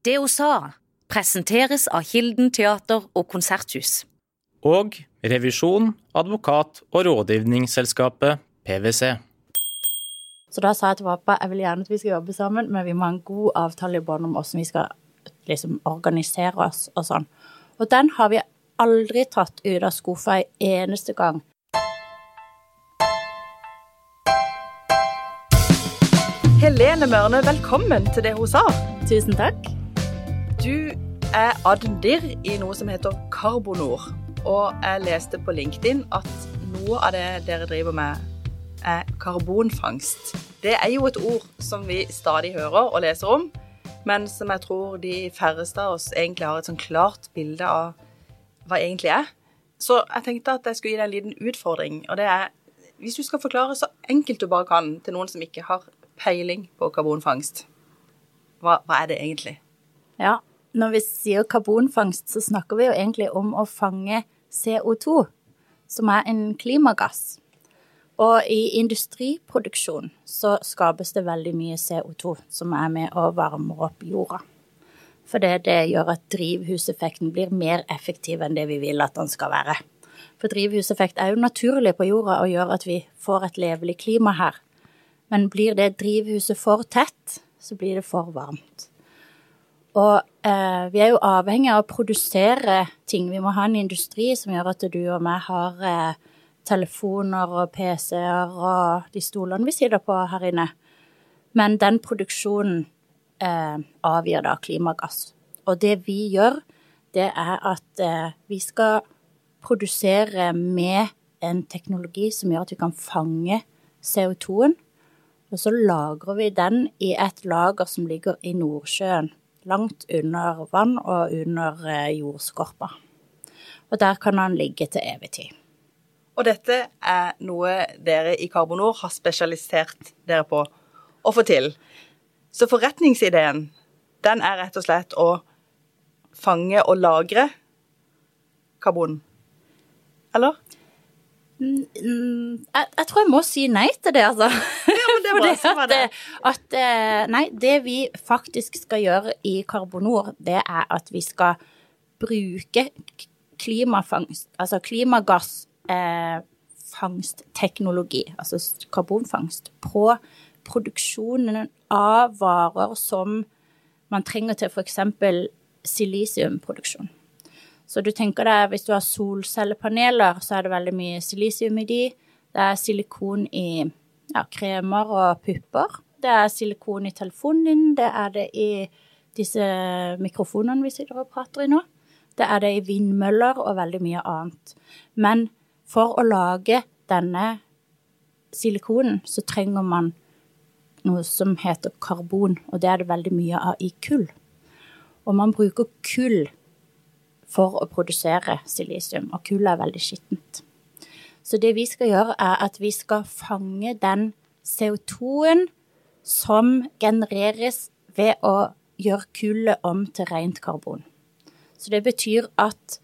Det hun sa, presenteres av Kilden teater og konserthus. Og revisjon, advokat og rådgivningsselskapet PwC. Så da sa jeg til pappa jeg vil gjerne at vi skal jobbe sammen, men vi må ha en god avtale i bånd om hvordan vi skal liksom organisere oss og sånn. Og den har vi aldri tatt ut av skuffa en eneste gang. Helene Mørne, velkommen til det hun sa. Tusen takk. Du er adndir i noe som heter Karbonor. Og jeg leste på LinkedIn at noe av det dere driver med, er karbonfangst. Det er jo et ord som vi stadig hører og leser om, men som jeg tror de færreste av oss egentlig har et sånn klart bilde av hva egentlig er. Så jeg tenkte at jeg skulle gi deg en liten utfordring, og det er hvis du skal forklare så enkelt du bare kan til noen som ikke har peiling på karbonfangst, hva, hva er det egentlig? Ja, når vi sier karbonfangst, så snakker vi jo egentlig om å fange CO2, som er en klimagass. Og i industriproduksjon så skapes det veldig mye CO2 som er med å varme opp jorda. For det gjør at drivhuseffekten blir mer effektiv enn det vi vil at den skal være. For drivhuseffekt er jo naturlig på jorda og gjør at vi får et levelig klima her. Men blir det drivhuset for tett, så blir det for varmt. Og eh, vi er jo avhengig av å produsere ting. Vi må ha en industri som gjør at du og meg har eh, telefoner og PC-er og de stolene vi sitter på her inne. Men den produksjonen eh, avgir da klimagass. Og det vi gjør, det er at eh, vi skal produsere med en teknologi som gjør at vi kan fange CO2-en. Og så lagrer vi den i et lager som ligger i Nordsjøen. Langt under vann og under eh, jordskorpa. Og der kan den ligge til evig tid. Og dette er noe dere i Karbonor har spesialisert dere på å få til. Så forretningsideen, den er rett og slett å fange og lagre karbon. Eller? Mm, mm, jeg, jeg, tror jeg må si nei til det, altså. Ja, men det var, så var det. At, at, eh, Nei, det vi faktisk skal gjøre i Karbonor, det er at vi skal bruke klimafangst, altså klimagassfangstteknologi, eh, altså karbonfangst, på produksjonen av varer som man trenger til f.eks. silisiumproduksjon. Så du tenker deg, hvis du har solcellepaneler, så er det veldig mye silisium i de. Det er silikon i ja, kremer og pupper. Det er silikon i telefonen din. Det er det i disse mikrofonene vi sitter og prater i nå. Det er det i vindmøller og veldig mye annet. Men for å lage denne silikonen, så trenger man noe som heter karbon, og det er det veldig mye av i kull. Og man bruker kull for å produsere silisium, og kullet er veldig skittent. Så det vi skal gjøre, er at vi skal fange den CO2-en som genereres ved å gjøre kullet om til rent karbon. Så det betyr at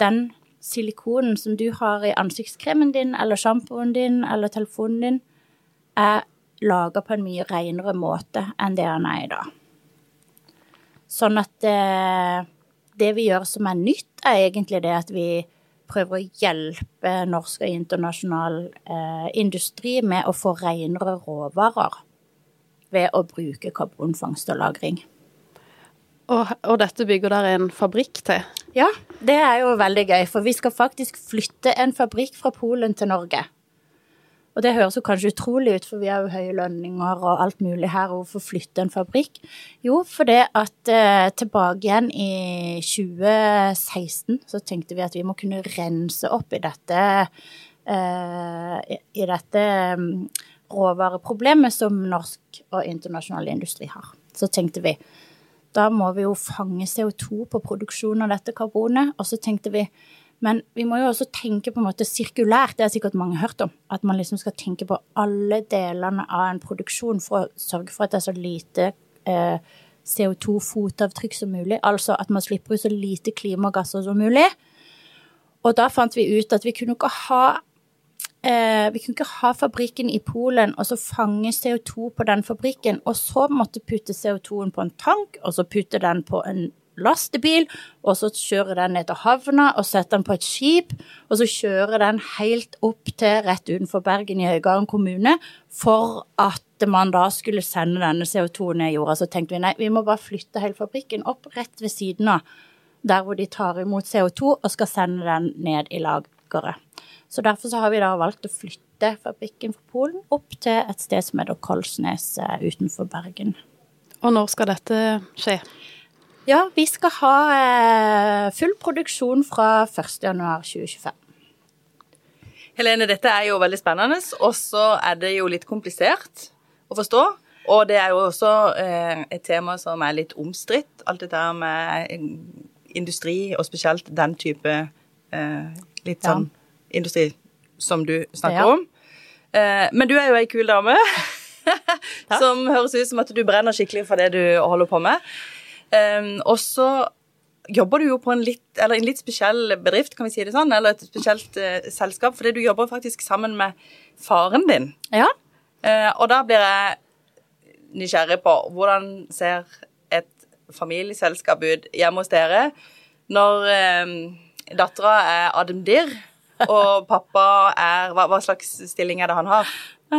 den silikonen som du har i ansiktskremen din eller sjampoen din eller telefonen din, er laga på en mye renere måte enn det den er i dag. Sånn at eh, det vi gjør som er nytt, er egentlig det at vi prøver å hjelpe norsk og internasjonal eh, industri med å få renere råvarer ved å bruke karbonfangst og -lagring. Og, og, dette bygger der en fabrikk til? Ja, det er jo veldig gøy, for vi skal faktisk flytte en fabrikk fra Polen til Norge. Og det høres jo kanskje utrolig ut, for vi har jo høye lønninger og alt mulig her. og Hvorfor flytte en fabrikk? Jo, for det at eh, tilbake igjen i 2016 så tenkte vi at vi må kunne rense opp i dette eh, i dette mm, råvareproblemet som norsk og internasjonal industri har. Så tenkte vi da må vi jo fange CO2 på produksjonen av dette karbonet. Og så tenkte vi men vi må jo også tenke på en måte sirkulært, det har sikkert mange hørt om. At man liksom skal tenke på alle delene av en produksjon for å sørge for at det er så lite eh, CO2-fotavtrykk som mulig. Altså at man slipper ut så lite klimagasser som mulig. Og da fant vi ut at vi kunne ikke ha eh, vi kunne ikke ha fabrikken i Polen og så fange CO2 på den fabrikken, og så måtte putte CO2-en på en tank, og så putte den på en lastebil, og så kjører den ned til havna og setter den på et skip, og så kjører den helt opp til rett utenfor Bergen i Øygarden kommune for at man da skulle sende denne CO2 ned i jorda. Så tenkte vi nei, vi må bare flytte hele fabrikken opp rett ved siden av der hvor de tar imot CO2 og skal sende den ned i lageret. Så derfor så har vi da valgt å flytte fabrikken fra Polen opp til et sted som heter Kolsnes eh, utenfor Bergen. Og når skal dette skje? Ja, vi skal ha eh, full produksjon fra 1.1.2025. Helene, dette er jo veldig spennende, og så er det jo litt komplisert å forstå. Og det er jo også eh, et tema som er litt omstridt, alt dette her med industri, og spesielt den type eh, litt sånn industri som du snakker Ja. om. Men du er jo ei kul dame. som høres ut som at du brenner skikkelig for det du holder på med. Um, og så jobber du jo på en litt, eller en litt spesiell bedrift, kan vi si det sånn, eller et spesielt uh, selskap, fordi du jobber faktisk sammen med faren din. Ja. Uh, og da blir jeg nysgjerrig på hvordan ser et familieselskap ut hjemme hos dere når um, dattera er admdir, og pappa er hva, hva slags stilling er det han har?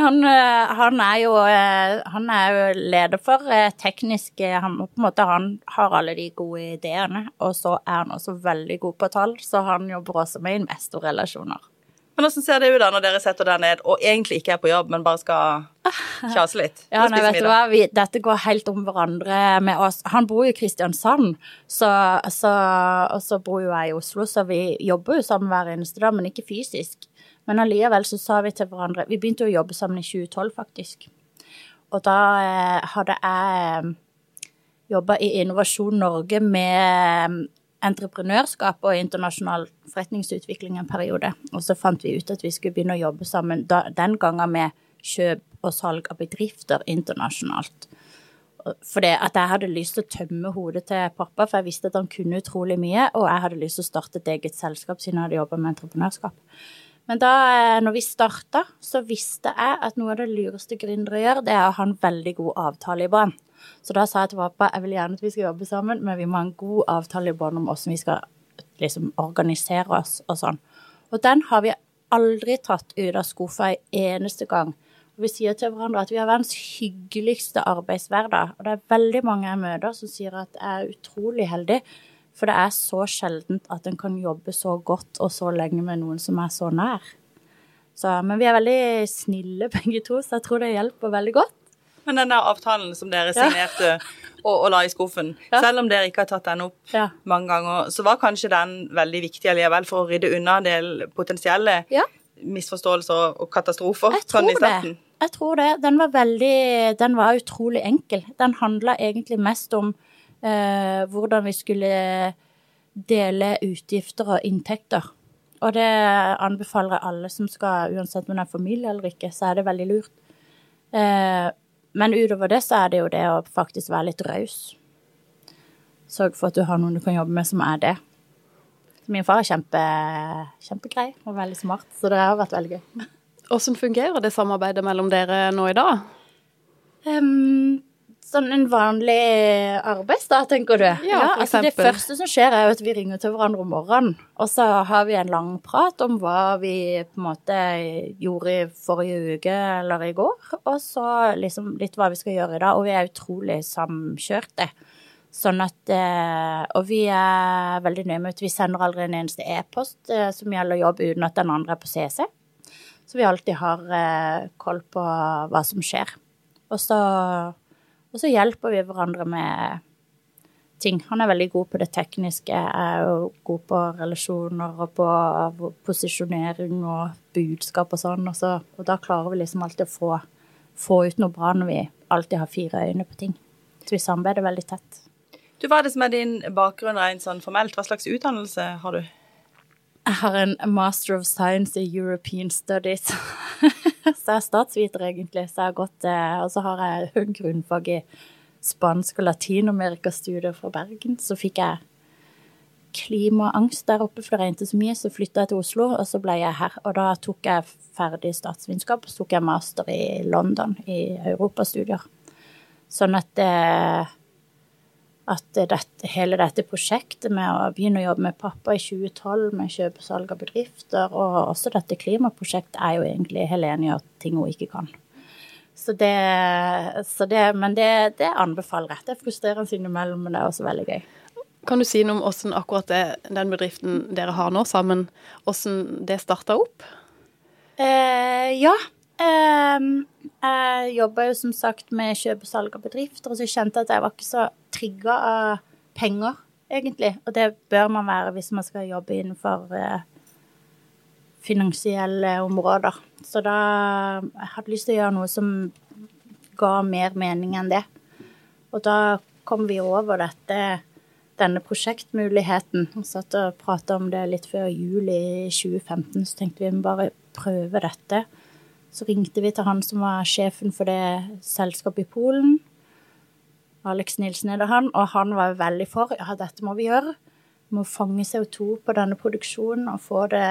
Han, eh, han, er jo, eh, han er jo leder for eh, teknisk han, på en måte, han har alle de gode ideene, og så er han også veldig god på tall, så han jobber også med investorrelasjoner. Men hvordan ser det ut da når dere setter dere ned og egentlig ikke er på jobb, men bare skal kjase litt? Ja, nei, vet du hva, vi, dette går helt om hverandre med oss. Han bor jo i Kristiansand, så, så, og så bor jo jeg i Oslo, så vi jobber jo sammen hver eneste dag, men ikke fysisk. Men allikevel så sa vi til hverandre Vi begynte å jobbe sammen i 2012, faktisk. Og da eh, hadde jeg jobba i Innovasjon Norge med eh, entreprenørskap og internasjonal forretningsutvikling en periode. Og så fant vi ut at vi skulle begynne å jobbe sammen da, den gangen med kjøp og salg av bedrifter internasjonalt. Fordi at jeg hadde lyst til å tømme hodet til pappa, for jeg visste at han kunne utrolig mye, og jeg hadde lyst til å starte et eget selskap siden jeg hadde jobba med entreprenørskap. Men da eh, når vi starta, så visste jeg at noe av det lureste gründere gjør, det er å ha en veldig god avtale i bånn. Så da sa jeg til pappa jeg vil gjerne at vi skal jobbe sammen, men vi må ha en god avtale i bånn om hvordan vi skal liksom organisere oss og sånn. Og den har vi aldri tatt ut av skuffa en eneste gang. Og vi sier til hverandre at vi har verdens hyggeligste arbeidshverdag. Og det er veldig mange jeg møter som sier at jeg er utrolig heldig, for det er så sjeldent at en kan jobbe så godt og så lenge med noen som er så nær. Så, men vi er veldig snille begge to, så jeg tror det hjelper veldig godt. Men den der avtalen som dere Ja. signerte og, og la i skuffen, Ja. selv om dere ikke har tatt den opp Ja. mange ganger, så var kanskje den veldig viktig allikevel for å rydde unna en del potensielle Ja. misforståelser og katastrofer Jeg tror sånn det. Jeg tror det. Den var veldig Den var utrolig enkel. Den handla egentlig mest om hvordan vi skulle dele utgifter og inntekter. Og det anbefaler jeg alle som skal, uansett om det er familie eller ikke, så er det veldig lurt. Eh, men utover det så er det jo det å faktisk være litt raus. Sørg for at du har noen du kan jobbe med som er det. Min far er kjempe, kjempegrei og veldig smart, så det har vært veldig gøy. Hvordan fungerer det samarbeidet mellom dere nå i dag? Ehm, sånn en vanlig arbeidsdag, tenker du? Ja, ja altså Det første som skjer, er jo at vi ringer til hverandre om morgenen. Og så har vi en lang prat om hva vi på en måte gjorde i forrige uke eller i går. Og så liksom litt hva vi skal gjøre i dag. Og vi er utrolig samkjørte. Sånn at eh, Og vi er veldig nøye med at vi sender aldri en eneste e-post eh, som gjelder jobb, uten at den andre er på CC. Så vi alltid har eh, koll på hva som skjer. Og så, og så hjelper vi hverandre med ting. Han er veldig god på det tekniske, jeg er jo god på relasjoner og på posisjonering og budskap og sånn. Og, så, og da klarer vi liksom alltid å få, få ut noe bra når vi alltid har fire øyne på ting. Så vi samarbeider veldig tett. Du, Hva er det som er din bakgrunn rent sånn formelt? Hva slags utdannelse har du? Jeg har en Master of Science i European Studies. så jeg er statsviter, egentlig. Så jeg har gått, eh, og så har jeg grunnfag i spansk og latinamerikastudier fra Bergen. Så fikk jeg klimaangst der oppe, for det regnet så mye. Så flytta jeg til Oslo, og så ble jeg her. Og da tok jeg ferdig statsvitenskap, så tok jeg master i London, i europastudier. Sånn at det, at dette, hele dette prosjektet med å begynne å jobbe med pappa i 2012, med kjøp og salg av bedrifter, og også dette klimaprosjektet, er jo egentlig Helene gjør ting hun ikke kan. Så det, så det, men det, det anbefaler jeg. Det er frustrerende innimellom, men det er også veldig gøy. Kan du si noe om hvordan akkurat det, den bedriften dere har nå sammen, hvordan det starta opp? Eh, ja. Eh, jeg jobba jo som sagt med kjøp og salg av bedrifter, og så kjente jeg at jeg var ikke så trigga av penger, egentlig. Og det bør man være hvis man skal jobbe innenfor eh, finansielle områder. Så da jeg hadde lyst til å gjøre noe som ga mer mening enn det. Og da kom vi over dette, denne prosjektmuligheten. Vi satt og prata om det litt før jul i 2015, så tenkte vi bare prøve dette. Så ringte vi til han som var sjefen for det selskapet i Polen. Alex Nilsen er det han, og han var veldig for. Ja, dette må vi gjøre Vi må fange CO2 på denne produksjonen og få det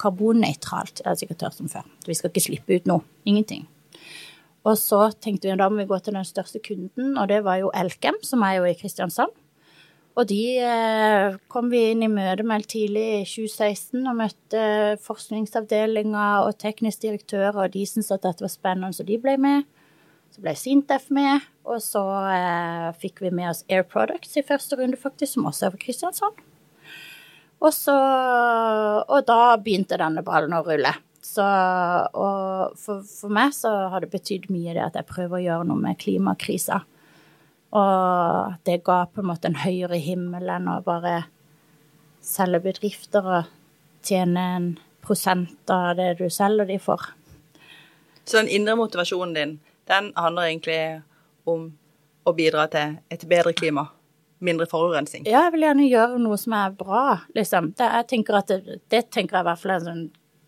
karbonnøytralt. Det er sikkert tørt som før. Vi skal ikke slippe ut noe. Ingenting. Og så tenkte vi da må vi gå til den største kunden, og det var jo Elkem, som er jo i Kristiansand. Og de eh, kom vi inn i møte med tidlig i 2016 og møtte forskningsavdelinga og teknisk direktør, og de syntes at dette var spennende, så de ble med. Så ble Sintef med, og så eh, fikk vi med oss Air Products i første runde, faktisk, som også er fra Kristiansand. Og så Og da begynte denne ballen å rulle. Så Og for, for meg så har det betydd mye det at jeg prøver å gjøre noe med klimakrisa. Og det ga på en måte en høyere himmel enn å bare selge bedrifter og tjene en prosent av det du selger de for. Så den indre motivasjonen din, den handler egentlig om å bidra til et bedre klima? Mindre forurensning? Ja, jeg vil gjerne gjøre noe som er bra, liksom. Det, jeg tenker at det, det tenker jeg i hvert fall er en sånn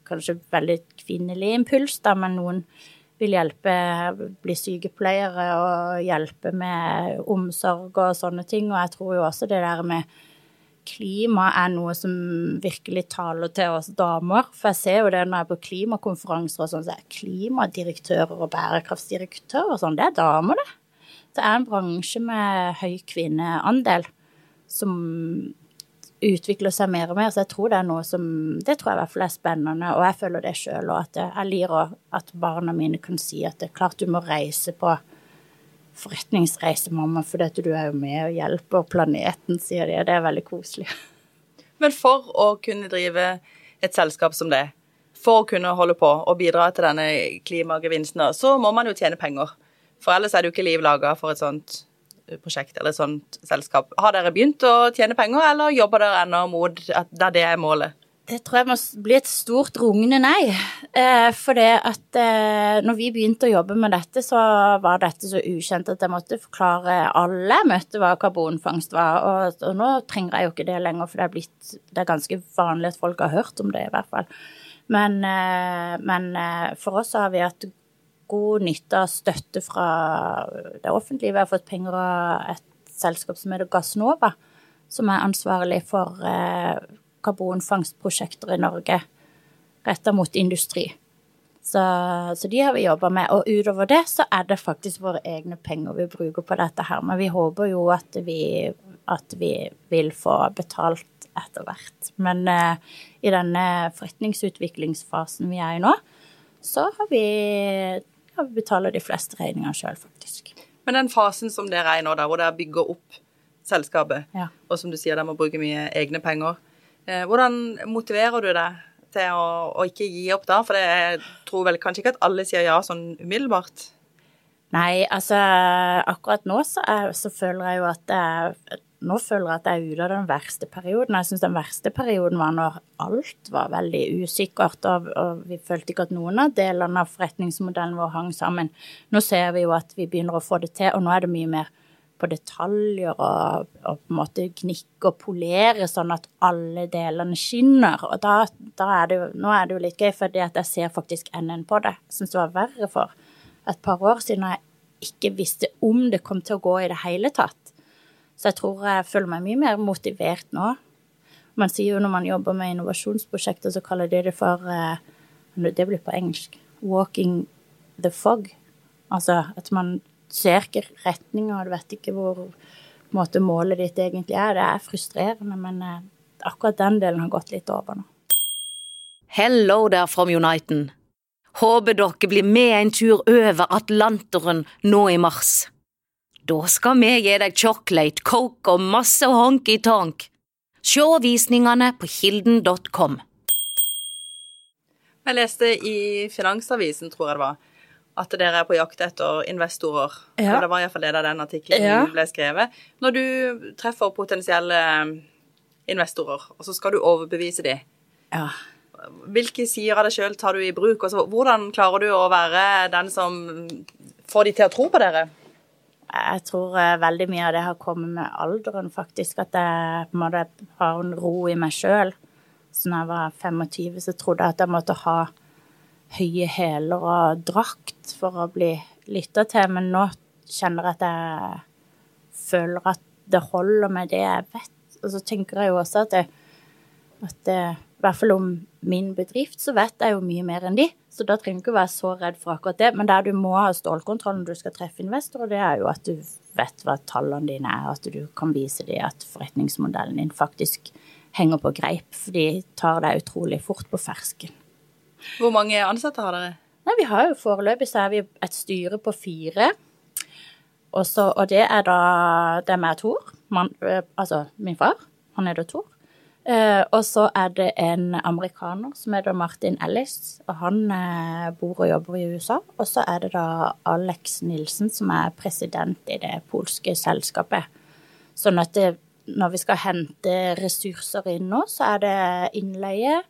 kanskje veldig kvinnelig impuls, da, men noen vil hjelpe, bli sykepleiere og hjelpe med omsorg og sånne ting. Og jeg tror jo også det der med klima er noe som virkelig taler til oss damer. For jeg ser jo det når jeg er på klimakonferanser og sånn, så er klimadirektører og bærekraftsdirektører og sånn, det er damer, det. Det er en bransje med høy kvinneandel som utvikler seg mer og mer, så jeg tror det er noe som Det tror jeg i hvert fall er spennende, og jeg føler det sjøl, og at jeg liker at barna mine kan si at det er klart du må reise på forretningsreise, mamma, for at du er jo med og hjelper planeten, sier de, og det er veldig koselig. Men for å kunne drive et selskap som det, for å kunne holde på og bidra til denne klimagevinsten, så må man jo tjene penger. For ellers er det jo ikke liv laga for et sånt prosjekt eller et sånt selskap. Har dere begynt å tjene penger, eller jobber dere ennå mot at det er det målet? Det tror jeg må bli et stort rungende nei. Eh, for det at eh, når vi begynte å jobbe med dette, så var dette så ukjent at jeg måtte forklare alle jeg møtte hva karbonfangst var. Og, og, nå trenger jeg jo ikke det lenger, for det er, blitt, det er ganske vanlig at folk har hørt om det, i hvert fall. Men, eh, men eh, for oss har vi hatt god nytte av støtte fra det offentlige. Vi har fått penger av et selskap som heter Gassnova, som er ansvarlig for eh, karbonfangstprosjekter i Norge retta mot industri. Så, så, de har vi jobba med. Og utover det så er det faktisk våre egne penger vi bruker på dette her. Men vi håper jo at vi, at vi vil få betalt etter hvert. Men uh, i denne forretningsutviklingsfasen vi er i nå, så har vi vi betaler de fleste regninger sjøl, faktisk. Men den fasen som dere er i nå, da, hvor dere bygger opp selskapet, ja. og som du sier, dere må bruke mye egne penger, eh, hvordan motiverer du deg til å, å, ikke gi opp da? For jeg tror vel kanskje ikke at alle sier ja sånn umiddelbart? Nei, altså akkurat nå så, er, så føler jeg jo at det er nå føler jeg at jeg er ute av den verste perioden. Jeg syns den verste perioden var når alt var veldig usikkert, og, og, vi følte ikke at noen av delene av forretningsmodellen vår hang sammen. Nå ser vi jo at vi begynner å få det til, og nå er det mye mer på detaljer og, og på en måte gnikke og polere sånn at alle delene skinner. Og da, da er det jo, nå er det jo litt gøy, fordi at jeg ser faktisk enden på det. Jeg syns det var verre for et par år siden jeg ikke visste om det kom til å gå i det hele tatt Så jeg tror jeg føler meg mye mer motivert nå. Man sier jo når man jobber med innovasjonsprosjekter, så kaller de det for eh, Det blir på engelsk. Walking the fog. Altså at man ser ikke retninga, og du vet ikke hvor måte, målet ditt egentlig er. Det er frustrerende, men eh, akkurat den delen har gått litt over nå. Hello there from Uniten. Håper dere blir med en tur over Atlanteren nå i mars. Da skal vi gi deg chocolate, coke og masse honky-tonk. Se visningene på kilden.com. Jeg leste i Finansavisen, tror jeg det var, at dere er på jakt etter investorer. Ja. Og det var iallfall det da den artikkelen Ja. ble skrevet. Når du treffer potensielle investorer, og så skal du overbevise dem, Ja. hvilke sider av deg sjøl tar du i bruk? Og så, hvordan klarer du å være den som får de til å tro på dere? Jeg tror eh, veldig mye av det har kommet med alderen, faktisk. At jeg på en måte har en ro i meg sjøl. Så når jeg var 25, så trodde jeg at jeg måtte ha høye hæler og drakt for å bli lytta til. Men nå kjenner jeg at jeg føler at det holder med det jeg vet. Og så tenker jeg jo også at, det, at det, i hvert fall om min bedrift, så vet jeg jo mye mer enn de. Så da trenger du ikke være så redd for akkurat det. Men der du må ha stålkontroll når du skal treffe investorer, det er jo at du vet hva tallene dine er, at du kan vise dem at forretningsmodellen din faktisk henger på greip. For de tar deg utrolig fort på fersken. Hvor mange ansatte har dere? Nei, vi har jo foreløpig så er vi et styre på fire. Også, og det er da Det er Tor. Man, øh, altså min far. Han heter Tor. Eh, og så er det en amerikaner som heter Martin Ellis, og han uh, bor og jobber i USA. Og så er det da Alex Nilsen som er president i det polske selskapet. Sånn at det, når vi skal hente ressurser inn nå, så er det innleie,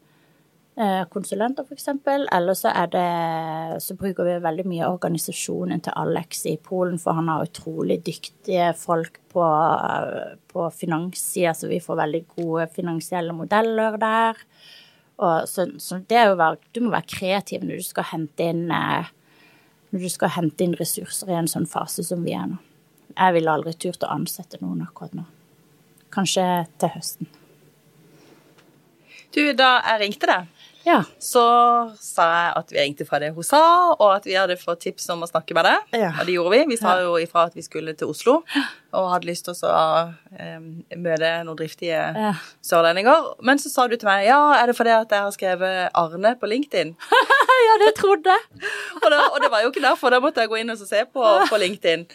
konsulenter f.eks., eller så er det Så bruker vi veldig mye organisasjonen til Alex i Polen, for han har utrolig dyktige folk på, på finanssida, så vi får veldig gode finansielle modeller der. Og så, så være Du må være kreativ når du inn eh, når du skal hente inn ressurser i en sånn fase som vi er nå. Jeg ville aldri turt å ansette noen akkurat nå. Kanskje til høsten. Du, da jeg ringte deg, Ja. så sa jeg at vi ringte fra det hun sa, og at vi hadde fått tips om å snakke med deg. Ja. Og det gjorde vi. Vi sa jo ifra at vi skulle til Oslo, og hadde lyst til å um, møte noen driftige Ja. sørlendinger. Men så sa du til meg ja, er det fordi at jeg har skrevet Arne på LinkedIn? ja, det trodde jeg. Og, da, og det var jo ikke derfor. Da måtte jeg gå inn og se på, på LinkedIn.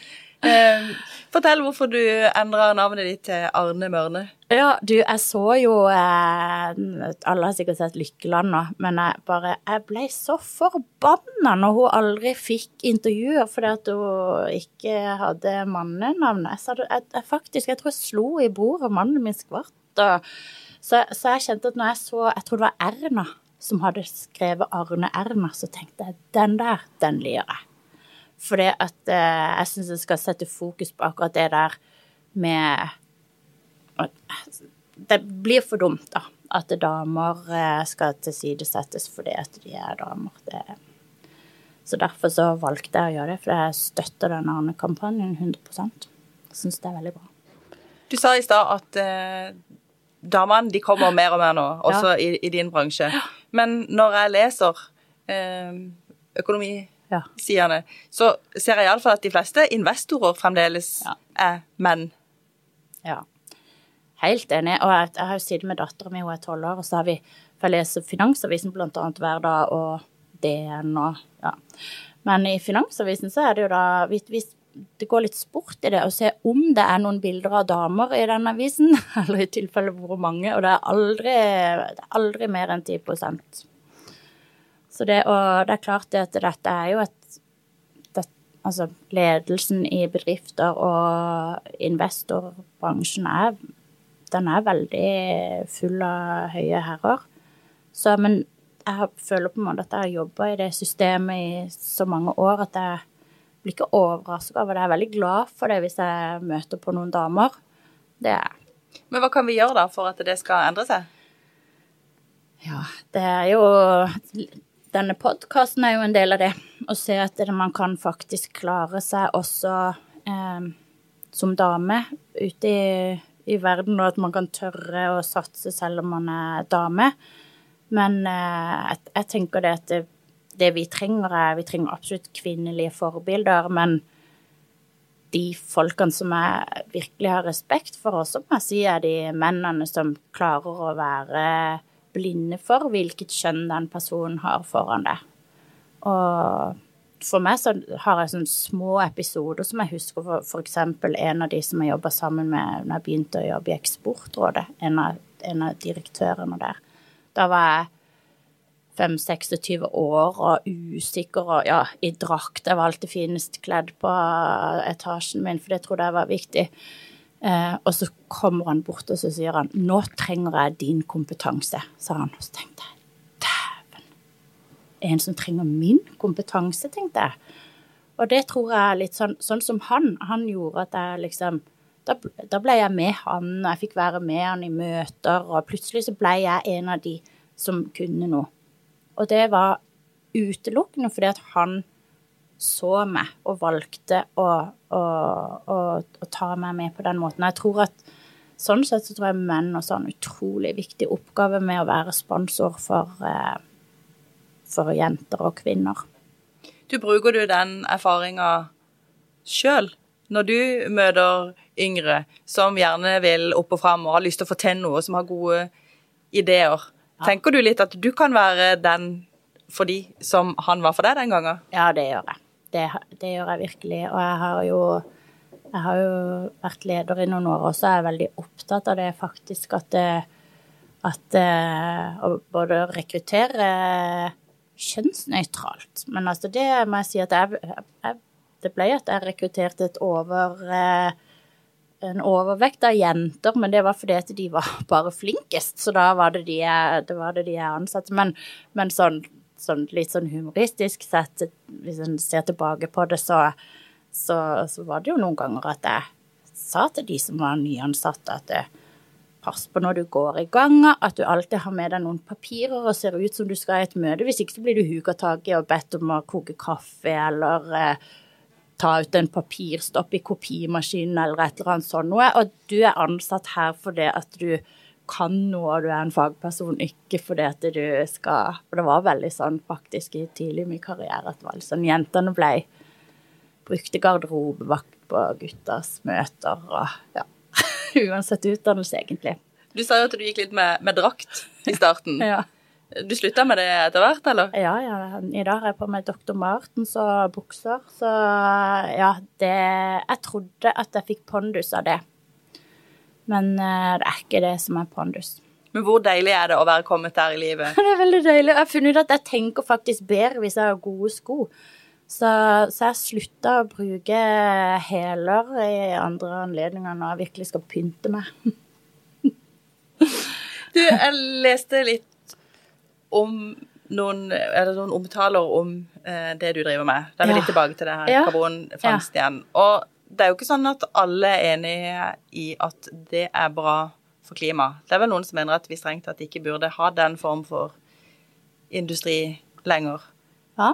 Eh, fortell hvorfor du endra navnet ditt til Arne Mørne. Ja, du, jeg så jo eh, Alle har sikkert sett Lykkeland nå, men jeg bare Jeg ble så forbanna når hun aldri fikk intervjuer fordi at hun ikke hadde mannenavn. Jeg, jeg, jeg faktisk Jeg tror jeg slo i bordet, mannen min skvatt. Og, så, så jeg kjente at når jeg så Jeg tror det var Erna som hadde skrevet Arne Erna, så tenkte jeg den der, den liker jeg. Fordi at eh, jeg syns jeg skal sette fokus på akkurat det der med Det blir for dumt, da. At damer eh, skal tilsidesettes fordi at de er damer. Det, så derfor så valgte jeg å gjøre det, for jeg støtter den andre kampanjen 100 Jeg syns det er veldig bra. Du sa i stad at eh, damene de kommer mer og mer nå, også i, i din bransje. Men når jeg leser eh, økonomisidene, Ja. så ser jeg iallfall at de fleste investorer fremdeles Ja. er menn. Ja. Helt enig. Og jeg, jeg har jo sittet med dattera mi, hun er tolv år, og så har vi For jeg leser Finansavisen blant annet hver dag, og DN og Ja. Men i Finansavisen så er det jo da hvis det går litt sport i det å se om det er noen bilder av damer i den avisen, eller i tilfelle hvor mange, og det er aldri, det er aldri mer enn 10 Så det, og det er klart det at dette er jo et det, Altså ledelsen i bedrifter og investorbransjen er den er veldig full av høye herrer. Så, men jeg føler på en måte at jeg har jobba i det systemet i så mange år at jeg blir ikke overraska over det. Jeg er veldig glad for det hvis jeg møter på noen damer. Det er jeg. Men hva kan vi gjøre da for at det skal endre seg? Ja, det er jo Denne podkasten er jo en del av det. Å se at man kan faktisk klare seg også eh, som dame ute i, i verden, og at man kan tørre å satse selv om man er dame. Men eh, jeg, jeg tenker det at det, det vi trenger, er Vi trenger absolutt kvinnelige forbilder, men de folkene som jeg virkelig har respekt for, også må jeg si er de mennene som klarer å være blinde for hvilket kjønn den personen har foran deg. Og for meg så har jeg sånne små episoder som jeg husker for f.eks. en av de som jeg jobba sammen med når jeg begynte å jobbe i Eksportrådet, en av, en av direktørene der. Da var jeg 5-26 år og usikker og ja, i drakt. Jeg var alltid finest kledd på etasjen min, for det trodde jeg var viktig. Eh, og så kommer han bort og så sier han 'Nå trenger jeg din kompetanse', sa han. Og så tenkte jeg 'dæven'. En som trenger min kompetanse, tenkte jeg. Og det tror jeg er litt sånn, sånn som han. Han gjorde at jeg liksom da, da ble jeg med han, og jeg fikk være med han i møter, og plutselig så ble jeg en av de som kunne noe. Og det var utelukkende fordi at han så meg og valgte å, å, å, å, ta meg med på den måten. Jeg tror at Sånn sett så tror jeg menn også har en utrolig viktig oppgave med å være sponsor for, eh, for jenter og kvinner. Du Bruker du den erfaringa sjøl når du møter yngre som gjerne vil opp og fram og har lyst til å få til noe, som har gode ideer? Ja. Tenker du litt at du kan være den for de som han var for deg den gangen? Ja, det gjør jeg det, det, gjør jeg virkelig. Og jeg har jo jeg har jo vært leder i noen år, og så er veldig opptatt av det faktisk at, at eh, Å både rekruttere kjønnsnøytralt. Men altså det må jeg si at jeg, jeg Det ble at jeg rekrutterte et over eh, en overvekt av jenter, men det var fordi at de var bare flinkest. Så da var det de jeg, det det de jeg ansatte. Men, men sånn sånn, litt sånn humoristisk sett, hvis en ser tilbake på det, så, så, så, var det jo noen ganger at jeg sa til de som var nyansatte, at det, pass på når du går i ganga, at du alltid har med deg noen papirer og ser ut som du skal i et møte. Hvis ikke så blir du huka tak i og bedt om å koke kaffe eller eh, ta ut en papirstopp i kopimaskinen eller et eller annet sånt noe. Og du er ansatt her fordi at du kan noe og du er en fagperson, ikke fordi at du skal For det var veldig sånn faktisk i tidlig i min karriere at var sånn jentene ble Brukte garderobevakt på guttas møter og ja. Uansett utdannelse, egentlig. Du sa jo at du gikk litt med, med drakt i starten. ja. Du slutta med det etter hvert, eller? Ja, ja. I dag har jeg på meg Dr. Martens og bukser, så ja, det Jeg trodde at jeg fikk pondus av det. Men eh, det er ikke det som er pondus. Men hvor deilig er det å være kommet der i livet? det er veldig deilig. Jeg har funnet ut at jeg tenker faktisk bedre hvis jeg har gode sko. Så, så jeg slutta å bruke hæler i andre anledninger når jeg virkelig skal pynte meg. du, jeg leste litt om noen, noen omtaler om eh, det du driver med. Da er vi ja. litt tilbake til det her karbonfangst ja. igjen. Og det er jo ikke sånn at alle er enige i at det er bra for klimaet. Det er vel noen som mener at vi strengt tatt ikke burde ha den form for industri lenger. Ja,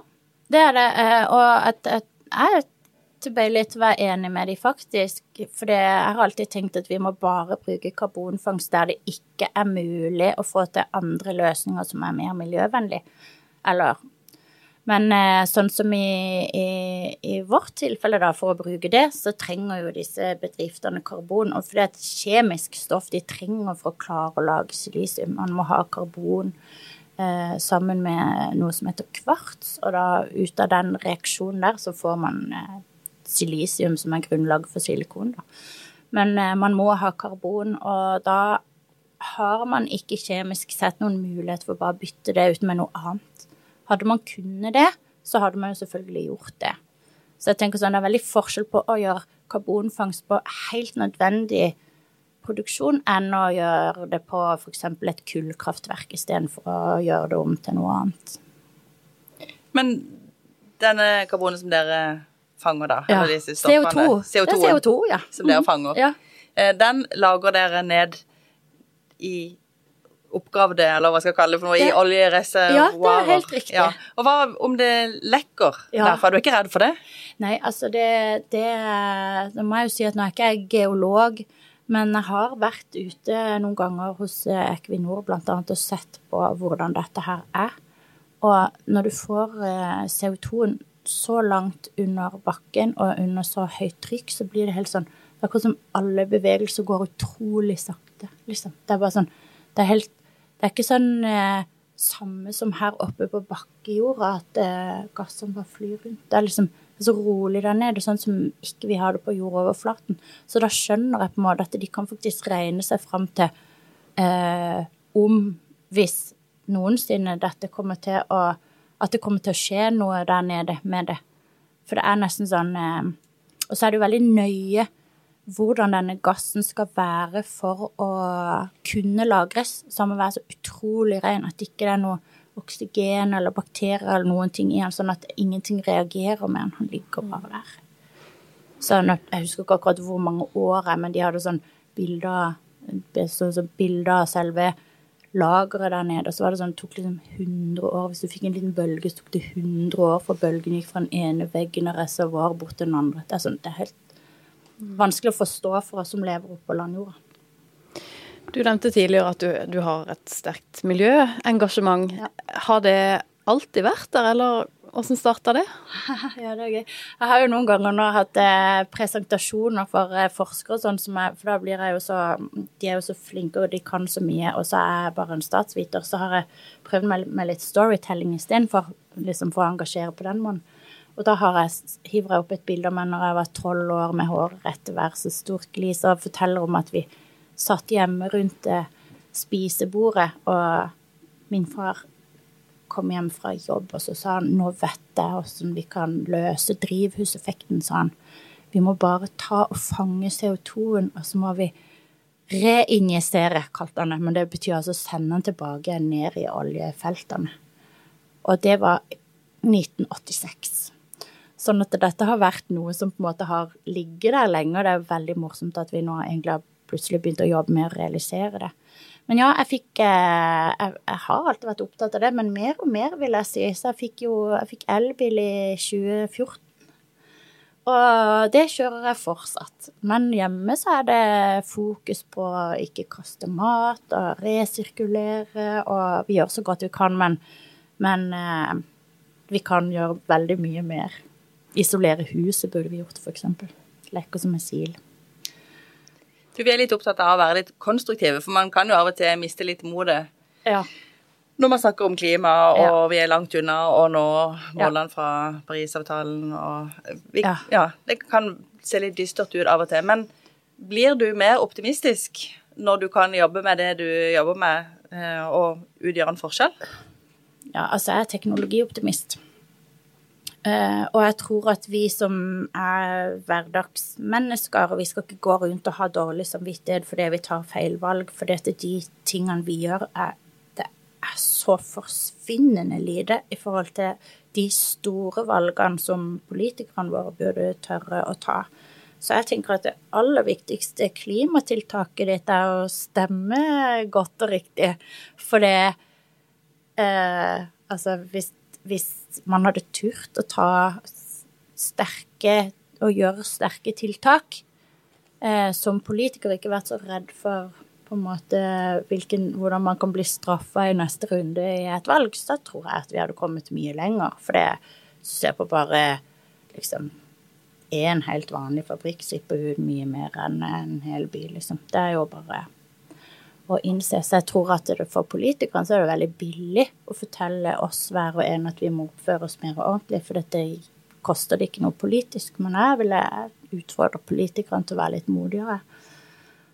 det er det. Eh, og at, at jeg tilbøyelig til å være enig med de faktisk. For jeg har alltid tenkt at vi må bare bruke karbonfangst der det ikke er mulig å få til andre løsninger som er mer miljøvennlige. Eller men eh, sånn som i, i, i, vårt tilfelle, da, for å bruke det, så trenger jo disse bedriftene karbon. Og fordi det er et kjemisk stoff de trenger for å klare å lage silisium. Man må ha karbon eh, sammen med noe som heter kvarts, og da ut av den reaksjonen der så får man eh, silisium som er grunnlaget for silikon. Da. Men eh, man må ha karbon, og da har man ikke kjemisk sett noen mulighet for å bare bytte det ut med noe annet. Hadde man kunnet det, så hadde man jo selvfølgelig gjort det. Så jeg tenker sånn, det er veldig forskjell på å gjøre karbonfangst på helt nødvendig produksjon enn å gjøre det på f.eks. et kullkraftverk istedenfor å gjøre det om til noe annet. Men denne karbonen som dere fanger, da? Ja. CO2. CO2. Det er CO2, ja. Som dere mhm. fanger. Ja. Eh, den lager dere ned i oppgravd det, eller hva skal jeg kalle det for noe, i oljereservoarer. Ja, det er helt riktig. Ja. Og hva om det lekker Ja. derfra? Du er ikke redd for det? Nei, altså det, det Da må jeg jo si at nå er ikke jeg geolog, men jeg har vært ute noen ganger hos eh, Equinor annet og sett på hvordan dette her er. Og når du får eh, CO2-en så langt under bakken og under så høyt trykk, så blir det helt sånn Det er akkurat som alle bevegelser går utrolig sakte, liksom. Det er bare sånn Det er helt Det er ikke sånn eh, samme som her oppe på bakkejorda, at eh, gassene bare flyr rundt. Det er liksom så rolig der nede, sånn som ikke vi har det på jordoverflaten. Så da skjønner jeg på en måte at de kan faktisk regne seg fram til eh, om, hvis noensinne dette kommer til å At det kommer til å skje noe der nede med det. For det er nesten sånn eh, Og så er det jo veldig nøye hvordan denne gassen skal være for å kunne lagres. Så den må være så utrolig ren at ikke det er noe oksygen eller bakterier eller noen ting i den, sånn at ingenting reagerer med den. Han ligger bare der. Så jeg husker ikke akkurat hvor mange år er, men de hadde sånn bilder så, så bilder av selve lageret der nede. Og så var det sånn, det tok liksom 100 år. Hvis du fikk en liten bølge, så tok det 100 år for bølgen gikk fra den ene veggen av reservoaret bort til den andre. Det er, sånn, det er helt vanskelig å forstå for oss som lever oppe på landjorda. Du nevnte tidligere at du, du har et sterkt miljøengasjement. Ja. Har det alltid vært der, eller hvordan starta det? Ja, det er gøy. Jeg har jo noen ganger nå hatt eh, presentasjoner for eh, forskere og sånn, for da blir jeg jo så De er jo så flinke, og de kan så mye, og så er jeg bare en statsviter. Så har jeg prøvd med, med litt storytelling istedenfor, liksom for å engasjere på den måten. Og da har jeg, hiver jeg opp et bilde av meg når jeg var tolv år med håret rett til værs og stort glis, og forteller om at vi satt hjemme rundt eh, spisebordet, og min far kom hjem fra jobb, og så sa han nå vet jeg hvordan vi kan løse drivhuseffekten, sa han. Vi må bare ta og fange CO2-en, og så må vi reinjisere, kalte han det. Men det betyr altså sende den tilbake ned i oljefeltene. Og det var 1986. Sånn at dette har vært noe som på en måte har ligget der lenge, og det er veldig morsomt at vi nå egentlig har plutselig begynt å jobbe med å realisere det. Men ja, jeg fikk eh, jeg, jeg har alltid vært opptatt av det, men mer og mer, vil jeg si. Så jeg fikk jo jeg fikk elbil i 2014. Og det kjører jeg fortsatt. Men hjemme så er det fokus på å ikke kaste mat og resirkulere, og vi gjør så godt vi kan, men, men eh, vi kan gjøre veldig mye mer. Isolere huset burde vi gjort, for eksempel. Leker som en sil. Du, vi er litt opptatt av å være litt konstruktive, for man kan jo av og til miste litt motet Ja. når man snakker om klima, og Ja. vi er langt unna å nå Ja. målene fra Parisavtalen. Og vi, Ja. ja. det kan se litt dystert ut av og til. Men blir du mer optimistisk når du kan jobbe med det du jobber med, eh, og utgjøre en forskjell? Ja, altså jeg er teknologioptimist. Eh, og jeg tror at vi som er hverdagsmennesker, og vi skal ikke gå rundt og ha dårlig samvittighet fordi vi tar feil valg, fordi at de tingene vi gjør, er, det er så forsvinnende lite i forhold til de store valgene som politikerne våre burde tørre å ta. Så jeg tenker at det aller viktigste klimatiltaket ditt er å stemme godt og riktig. For det eh, Altså, hvis, hvis man hadde turt å ta sterke og gjøre sterke tiltak eh, som politiker, ikke vært så redd for på en måte hvilken, hvordan man kan bli straffa i neste runde i et valg, så tror jeg at vi hadde kommet mye lenger. For det ser på bare liksom én helt vanlig fabrikk slipper ut mye mer enn en hel by, liksom. Det er jo bare å innse. Så jeg tror at det for politikerne så er det veldig billig å fortelle oss hver og en at vi må oppføre oss mer ordentlig, for dette koster det ikke noe politisk. Men jeg ville utfordre politikerne til å være litt modigere.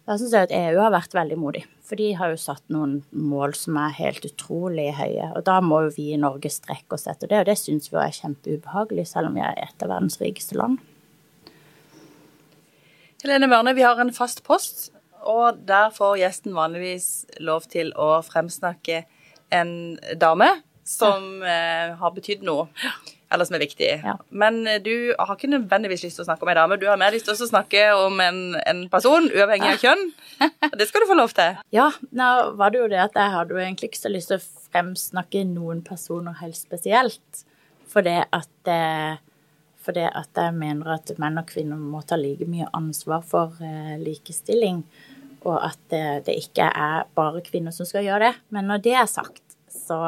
Da syns jeg at EU har vært veldig modig, for de har jo satt noen mål som er helt utrolig høye. Og da må jo vi i Norge strekke oss etter det, og det syns vi er kjempeubehagelig, selv om vi er et av verdens rikeste land. Helene Mørne, vi har en fast post, og der får gjesten vanligvis lov til å fremsnakke en dame som ja. har betydd noe. Eller som er viktig. Ja. Men eh, du har ikke nødvendigvis lyst til å snakke om ei dame, du har mer lyst til å snakke om en, en person, uavhengig av kjønn. Det skal du få lov til. Ja, nå var det jo det at jeg hadde jo egentlig ikke så lyst til å fremsnakke noen personer helt spesielt. Fordi at, eh, fordi at jeg mener at menn og kvinner må ta like mye ansvar for eh, likestilling. Og at det ikke er bare kvinner som skal gjøre det. Men når det er sagt, så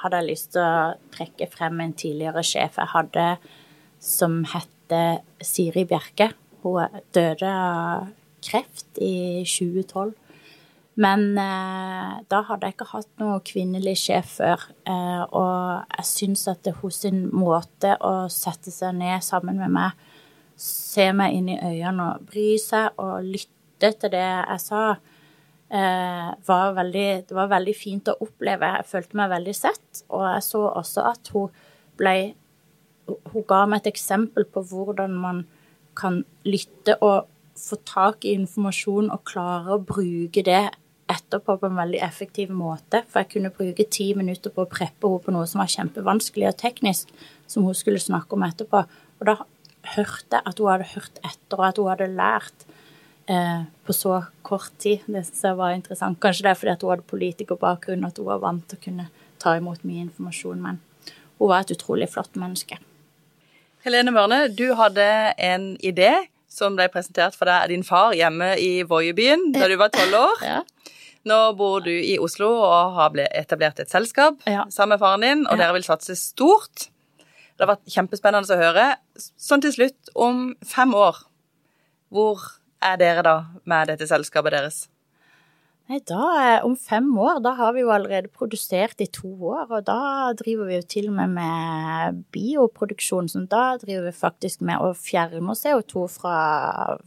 hadde jeg lyst til å trekke frem en tidligere sjef jeg hadde som hette Siri Bjerke. Hun døde av kreft i 2012. Men eh, da hadde jeg ikke hatt noen kvinnelig sjef før. Eh, og jeg syns at det hos sin måte å sette seg ned sammen med meg, se meg inn i øynene og bry seg og lytte til det jeg sa, eh, var veldig, det var veldig fint å oppleve. Jeg følte meg veldig sett. Og jeg så også at hun ble Hun ga meg et eksempel på hvordan man kan lytte og få tak i informasjon og klare å bruke det etterpå på en veldig effektiv måte. For jeg kunne bruke ti minutter på å preppe henne på noe som var kjempevanskelig og teknisk, som hun skulle snakke om etterpå. Og da hørte jeg at hun hadde hørt etter, og at hun hadde lært eh, på så kort tid. Det synes jeg var interessant. Kanskje det er fordi at hun hadde politikerbakgrunn, at hun var vant til å kunne ta imot mye informasjon. Men hun var et utrolig flott menneske. Helene Mørne, du hadde en idé som ble presentert for deg av din far hjemme i Voiebyen da du var tolv år. Ja. Nå bor du i Oslo og har etablert et selskap Ja. sammen med faren din, og Ja. dere vil satse stort. Det har vært kjempespennende å høre. Sånn til slutt, om fem år, hvor er dere da med dette selskapet deres? Nei, da, eh, om fem år, da har vi jo allerede produsert i to år, og da driver vi jo til og med med bioproduksjon, så da driver vi faktisk med å fjerne CO2 fra,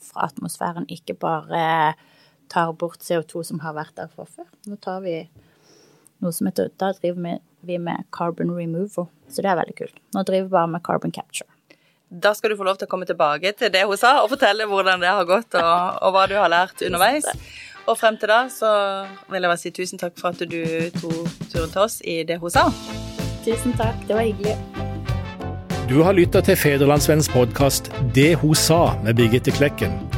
fra atmosfæren, ikke bare tar bort CO2 som har vært der fra før. Nå tar vi noe som heter, da driver vi med carbon removal, så det er veldig kult. Nå driver vi bare med carbon capture. Da skal du få lov til å komme tilbake til det hun sa, og fortelle hvordan det har gått, og, og hva du har lært underveis. Og frem til da så vil jeg bare si tusen takk for at du tok turen til oss i det hun sa. Tusen takk, det var hyggelig. Du har lytta til Federlandsvennens podkast 'Det hun sa' med Birgitte Klekken.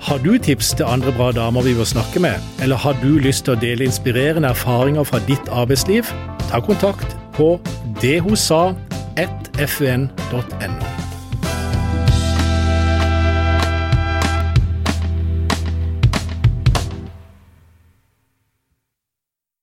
Har du tips til andre bra damer vi bør snakke med, eller har du lyst til å dele inspirerende erfaringer fra ditt arbeidsliv? Ta kontakt på dethosa1fun.no.